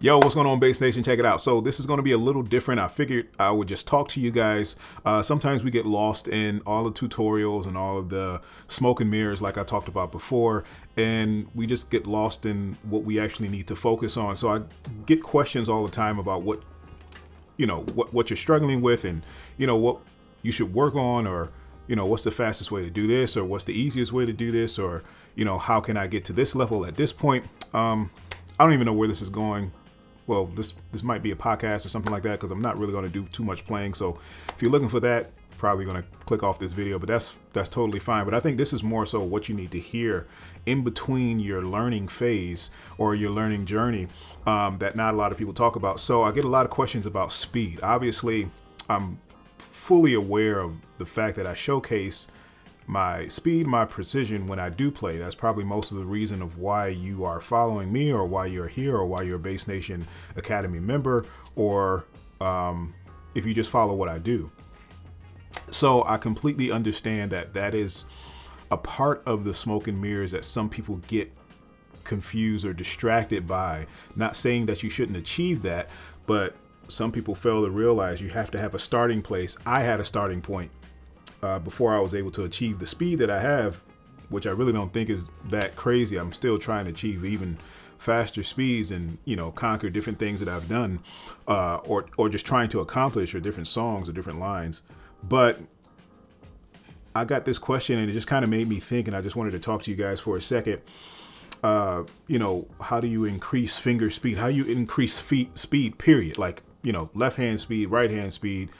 Yo, what's going on, Bass Nation? Check it out. So this is going to be a little different. I figured I would just talk to you guys. Uh, sometimes we get lost in all the tutorials and all of the smoke and mirrors, like I talked about before, and we just get lost in what we actually need to focus on. So I get questions all the time about what, you know, what what you're struggling with, and you know what you should work on, or you know what's the fastest way to do this, or what's the easiest way to do this, or you know how can I get to this level at this point. Um, I don't even know where this is going well, this this might be a podcast or something like that because I'm not really going to do too much playing. So if you're looking for that, probably going to click off this video, but that's that's totally fine. But I think this is more so what you need to hear in between your learning phase or your learning journey um, that not a lot of people talk about. So I get a lot of questions about speed. Obviously, I'm fully aware of the fact that I showcase my speed, my precision when I do play. That's probably most of the reason of why you are following me or why you're here or why you're a Bass Nation Academy member or um, if you just follow what I do. So I completely understand that that is a part of the smoke and mirrors that some people get confused or distracted by. Not saying that you shouldn't achieve that, but some people fail to realize you have to have a starting place. I had a starting point uh, before I was able to achieve the speed that I have, which I really don't think is that crazy. I'm still trying to achieve even faster speeds and you know conquer different things that I've done, uh, or or just trying to accomplish or different songs or different lines. But I got this question and it just kind of made me think, and I just wanted to talk to you guys for a second. Uh, you know, how do you increase finger speed? How you increase feet speed? Period. Like you know, left hand speed, right hand speed,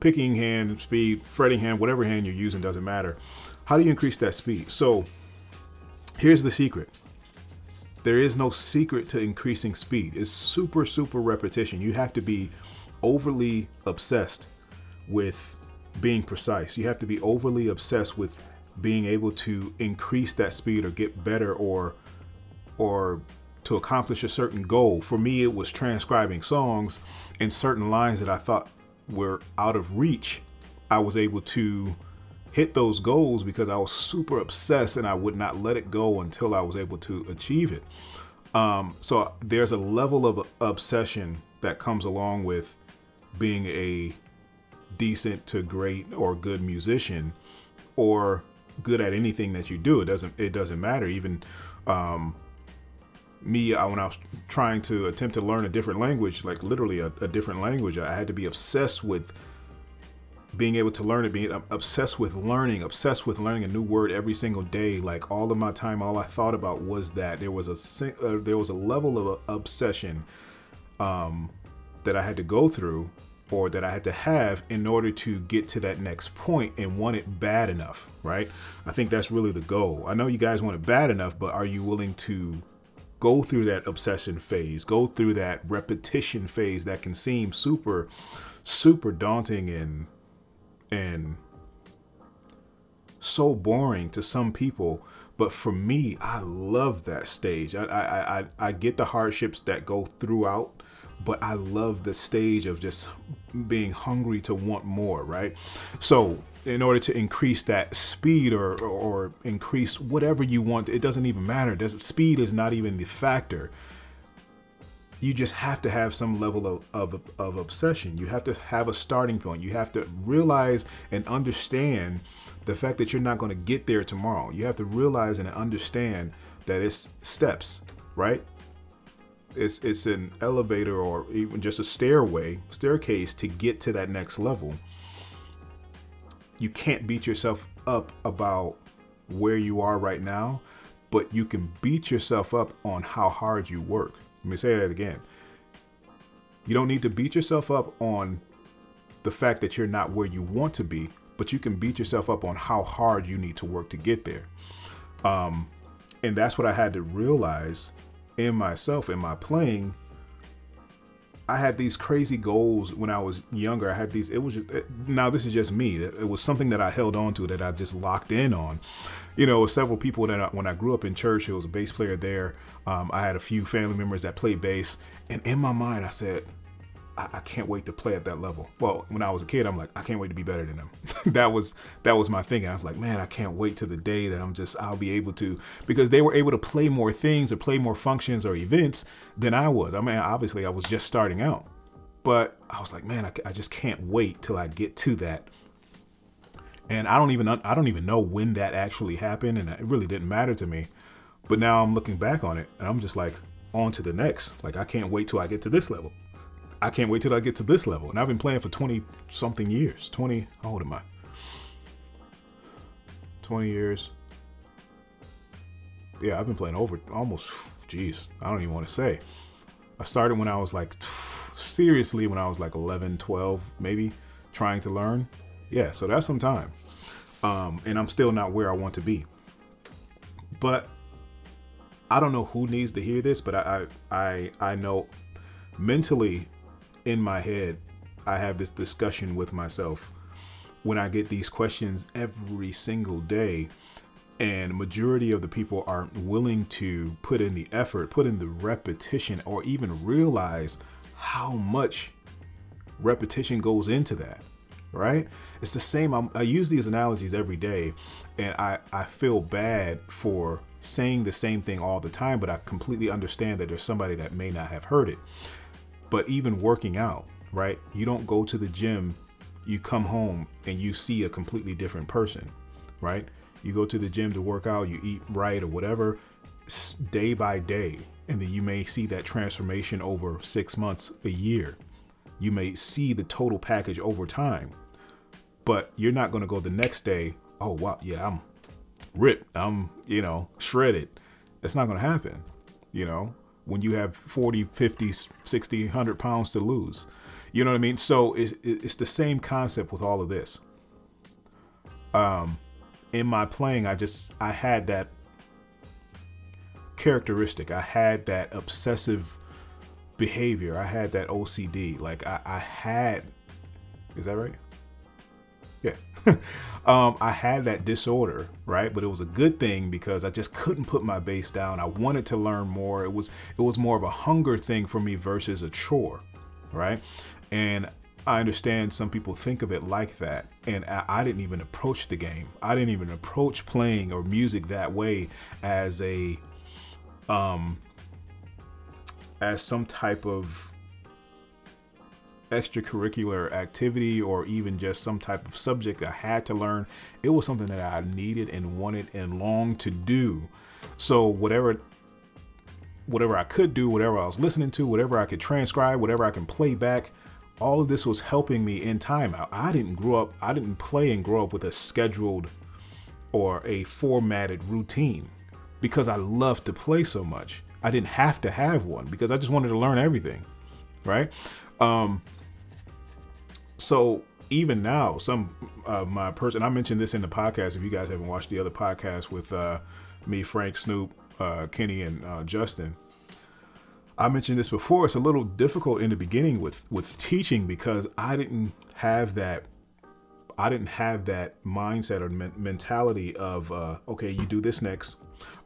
picking hand speed, fretting hand, whatever hand you're using doesn't matter. How do you increase that speed? So here's the secret. There is no secret to increasing speed. It's super, super repetition. You have to be overly obsessed with being precise. You have to be overly obsessed with being able to increase that speed or get better or or to accomplish a certain goal. For me, it was transcribing songs and certain lines that I thought were out of reach, I was able to hit those goals because I was super obsessed and I would not let it go until I was able to achieve it. Um, so there's a level of obsession that comes along with being a decent to great or good musician or good at anything that you do. It doesn't it doesn't matter. Even um, me I, when I was trying to attempt to learn a different language, like literally a, a, different language, I had to be obsessed with being able to learn it, being obsessed with learning, obsessed with learning a new word every single day. Like all of my time, all I thought about was that there was a uh, there was a level of obsession um, that I had to go through or that I had to have in order to get to that next point and want it bad enough, right? I think that's really the goal. I know you guys want it bad enough, but are you willing to go through that obsession phase, go through that repetition phase that can seem super, super daunting and and so boring to some people. But for me, I love that stage. I I, I, I get the hardships that go throughout, but I love the stage of just being hungry to want more, right? So in order to increase that speed or, or, increase whatever you want. It doesn't even matter. Does, speed is not even the factor. You just have to have some level of, of, of obsession. You have to have a starting point. You have to realize and understand the fact that you're not going to get there tomorrow. You have to realize and understand that it's steps, right? It's it's an elevator or even just a stairway, staircase to get to that next level you can't beat yourself up about where you are right now, but you can beat yourself up on how hard you work. Let me say that again. You don't need to beat yourself up on the fact that you're not where you want to be, but you can beat yourself up on how hard you need to work to get there. Um, and that's what I had to realize in myself, in my playing, I had these crazy goals when I was younger. I had these. It was just now. This is just me. It was something that I held on to that I just locked in on. You know, several people that I, when I grew up in church, it was a bass player there. Um, I had a few family members that played bass, and in my mind, I said, I, I, can't wait to play at that level. Well, when I was a kid, I'm like, I can't wait to be better than them. that was that was my thinking. I was like, man, I can't wait to the day that I'm just I'll be able to because they were able to play more things or play more functions or events than I was. I mean, obviously, I was just starting out, but I was like, man, I, I just can't wait till I get to that. And I don't even I don't even know when that actually happened, and it really didn't matter to me. But now I'm looking back on it, and I'm just like, on to the next. Like I can't wait till I get to this level. I can't wait till I get to this level. And I've been playing for 20 something years. 20, how old am I? 20 years. Yeah, I've been playing over almost, geez, I don't even want to say. I started when I was like, seriously, when I was like 11, 12, maybe, trying to learn. Yeah, so that's some time. Um, and I'm still not where I want to be. But I don't know who needs to hear this, but I I I know mentally in my head I have this discussion with myself when I get these questions every single day and majority of the people aren't willing to put in the effort, put in the repetition or even realize how much repetition goes into that right? It's the same. I'm, i use these analogies every day, and I, I feel bad for saying the same thing all the time, but I completely understand that there's somebody that may not have heard it. But even working out, right? You don't go to the gym, you come home and you see a completely different person, right? You go to the gym to work out, you eat right or whatever, day by day, and then you may see that transformation over six months, a year. You may see the total package over time, but you're not going to go the next day. Oh wow, yeah, I'm ripped. I'm, you know, shredded. It's not going to happen, you know, when you have 40, 50, 60, 100 pounds to lose. You know what I mean? So it's, it's the same concept with all of this. Um, in my playing, I just, I had that characteristic. I had that obsessive behavior. I had that OCD. Like I, I had, is that right? Um, I had that disorder, right? But it was a good thing because I just couldn't put my bass down. I wanted to learn more. It was it was more of a hunger thing for me versus a chore, right? And I understand some people think of it like that, and I, I didn't even approach the game. I didn't even approach playing or music that way as a um as some type of extracurricular activity or even just some type of subject I had to learn. It was something that I needed and wanted and longed to do. So whatever whatever I could do, whatever I was listening to, whatever I could transcribe, whatever I can play back, all of this was helping me in time. I, I didn't grow up, I didn't play and grow up with a scheduled or a formatted routine because I loved to play so much. I didn't have to have one because I just wanted to learn everything, right? Um, so even now, some uh, my person I mentioned this in the podcast. If you guys haven't watched the other podcast with uh, me, Frank, Snoop, uh, Kenny, and uh, Justin, I mentioned this before. It's a little difficult in the beginning with with teaching because I didn't have that. I didn't have that mindset or men- mentality of uh, okay, you do this next.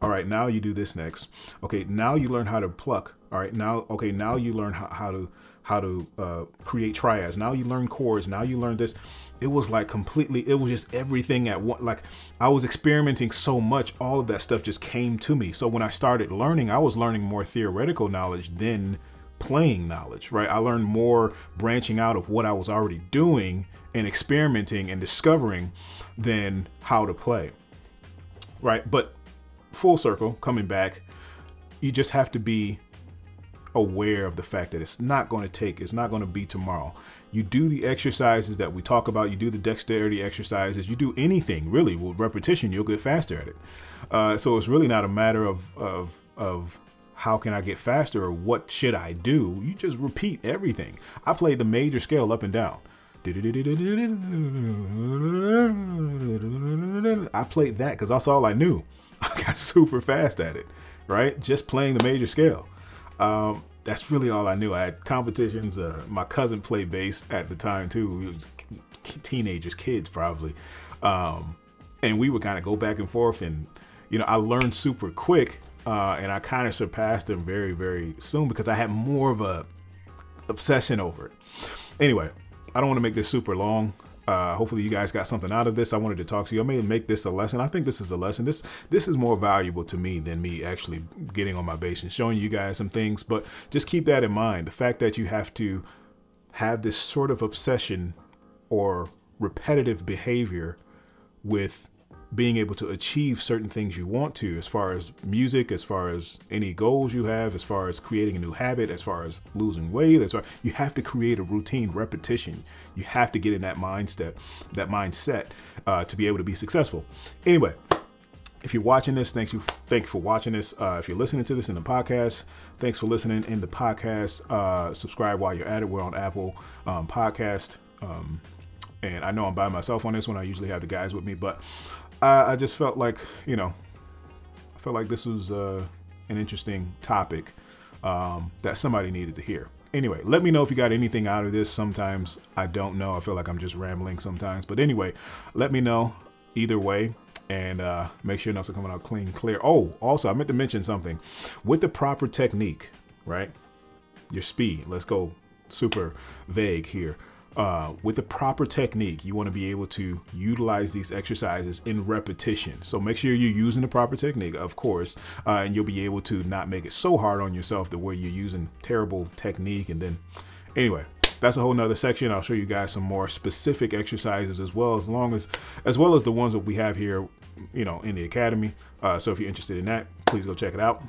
All right, now you do this next. Okay, now you learn how to pluck. All right, now okay, now you learn how, how to how to uh, create triads. Now you learn chords. Now you learn this. It was like completely, it was just everything at one. Like I was experimenting so much, all of that stuff just came to me. So when I started learning, I was learning more theoretical knowledge than playing knowledge, right? I learned more branching out of what I was already doing and experimenting and discovering than how to play, right? But full circle, coming back, you just have to be aware of the fact that it's not going to take, it's not going to be tomorrow. You do the exercises that we talk about, you do the dexterity exercises, you do anything really with repetition, you'll get faster at it. Uh, so it's really not a matter of, of, of how can I get faster or what should I do. You just repeat everything. I played the major scale up and down. I played that because that's all I knew. I got super fast at it, right? Just playing the major scale. Um, that's really all I knew. I had competitions. Uh, my cousin played bass at the time too. We was teenagers, kids probably, um, and we would kind of go back and forth. And you know, I learned super quick, uh, and I kind of surpassed him very, very soon because I had more of a obsession over it. Anyway, I don't want to make this super long. Uh, hopefully you guys got something out of this. I wanted to talk to you. I may make this a lesson. I think this is a lesson. This this is more valuable to me than me actually getting on my bass and showing you guys some things. But just keep that in mind. The fact that you have to have this sort of obsession or repetitive behavior with being able to achieve certain things you want to as far as music as far as any goals you have as far as creating a new habit as far as losing weight as far you have to create a routine repetition you have to get in that mindset that mindset uh, to be able to be successful anyway if you're watching this, thank you. Thank you for watching this. Uh, if you're listening to this in the podcast, thanks for listening in the podcast. Uh, subscribe while you're at it. We're on Apple um, Podcast, um, and I know I'm by myself on this one. I usually have the guys with me, but I, I just felt like you know, I felt like this was uh, an interesting topic um, that somebody needed to hear. Anyway, let me know if you got anything out of this. Sometimes I don't know. I feel like I'm just rambling sometimes, but anyway, let me know either way and uh, make sure nothing's coming out clean, clear. Oh, also, I meant to mention something. With the proper technique, right? Your speed. Let's go super vague here. Uh, with the proper technique, you want to be able to utilize these exercises in repetition. So make sure you're using the proper technique, of course, uh, and you'll be able to not make it so hard on yourself that where you're using terrible technique. And then, anyway, that's a whole nother section. I'll show you guys some more specific exercises as well as long as as well as the ones that we have here, you know, in the academy. Uh, so if you're interested in that, please go check it out.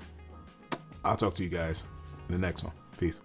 I'll talk to you guys in the next one. Peace.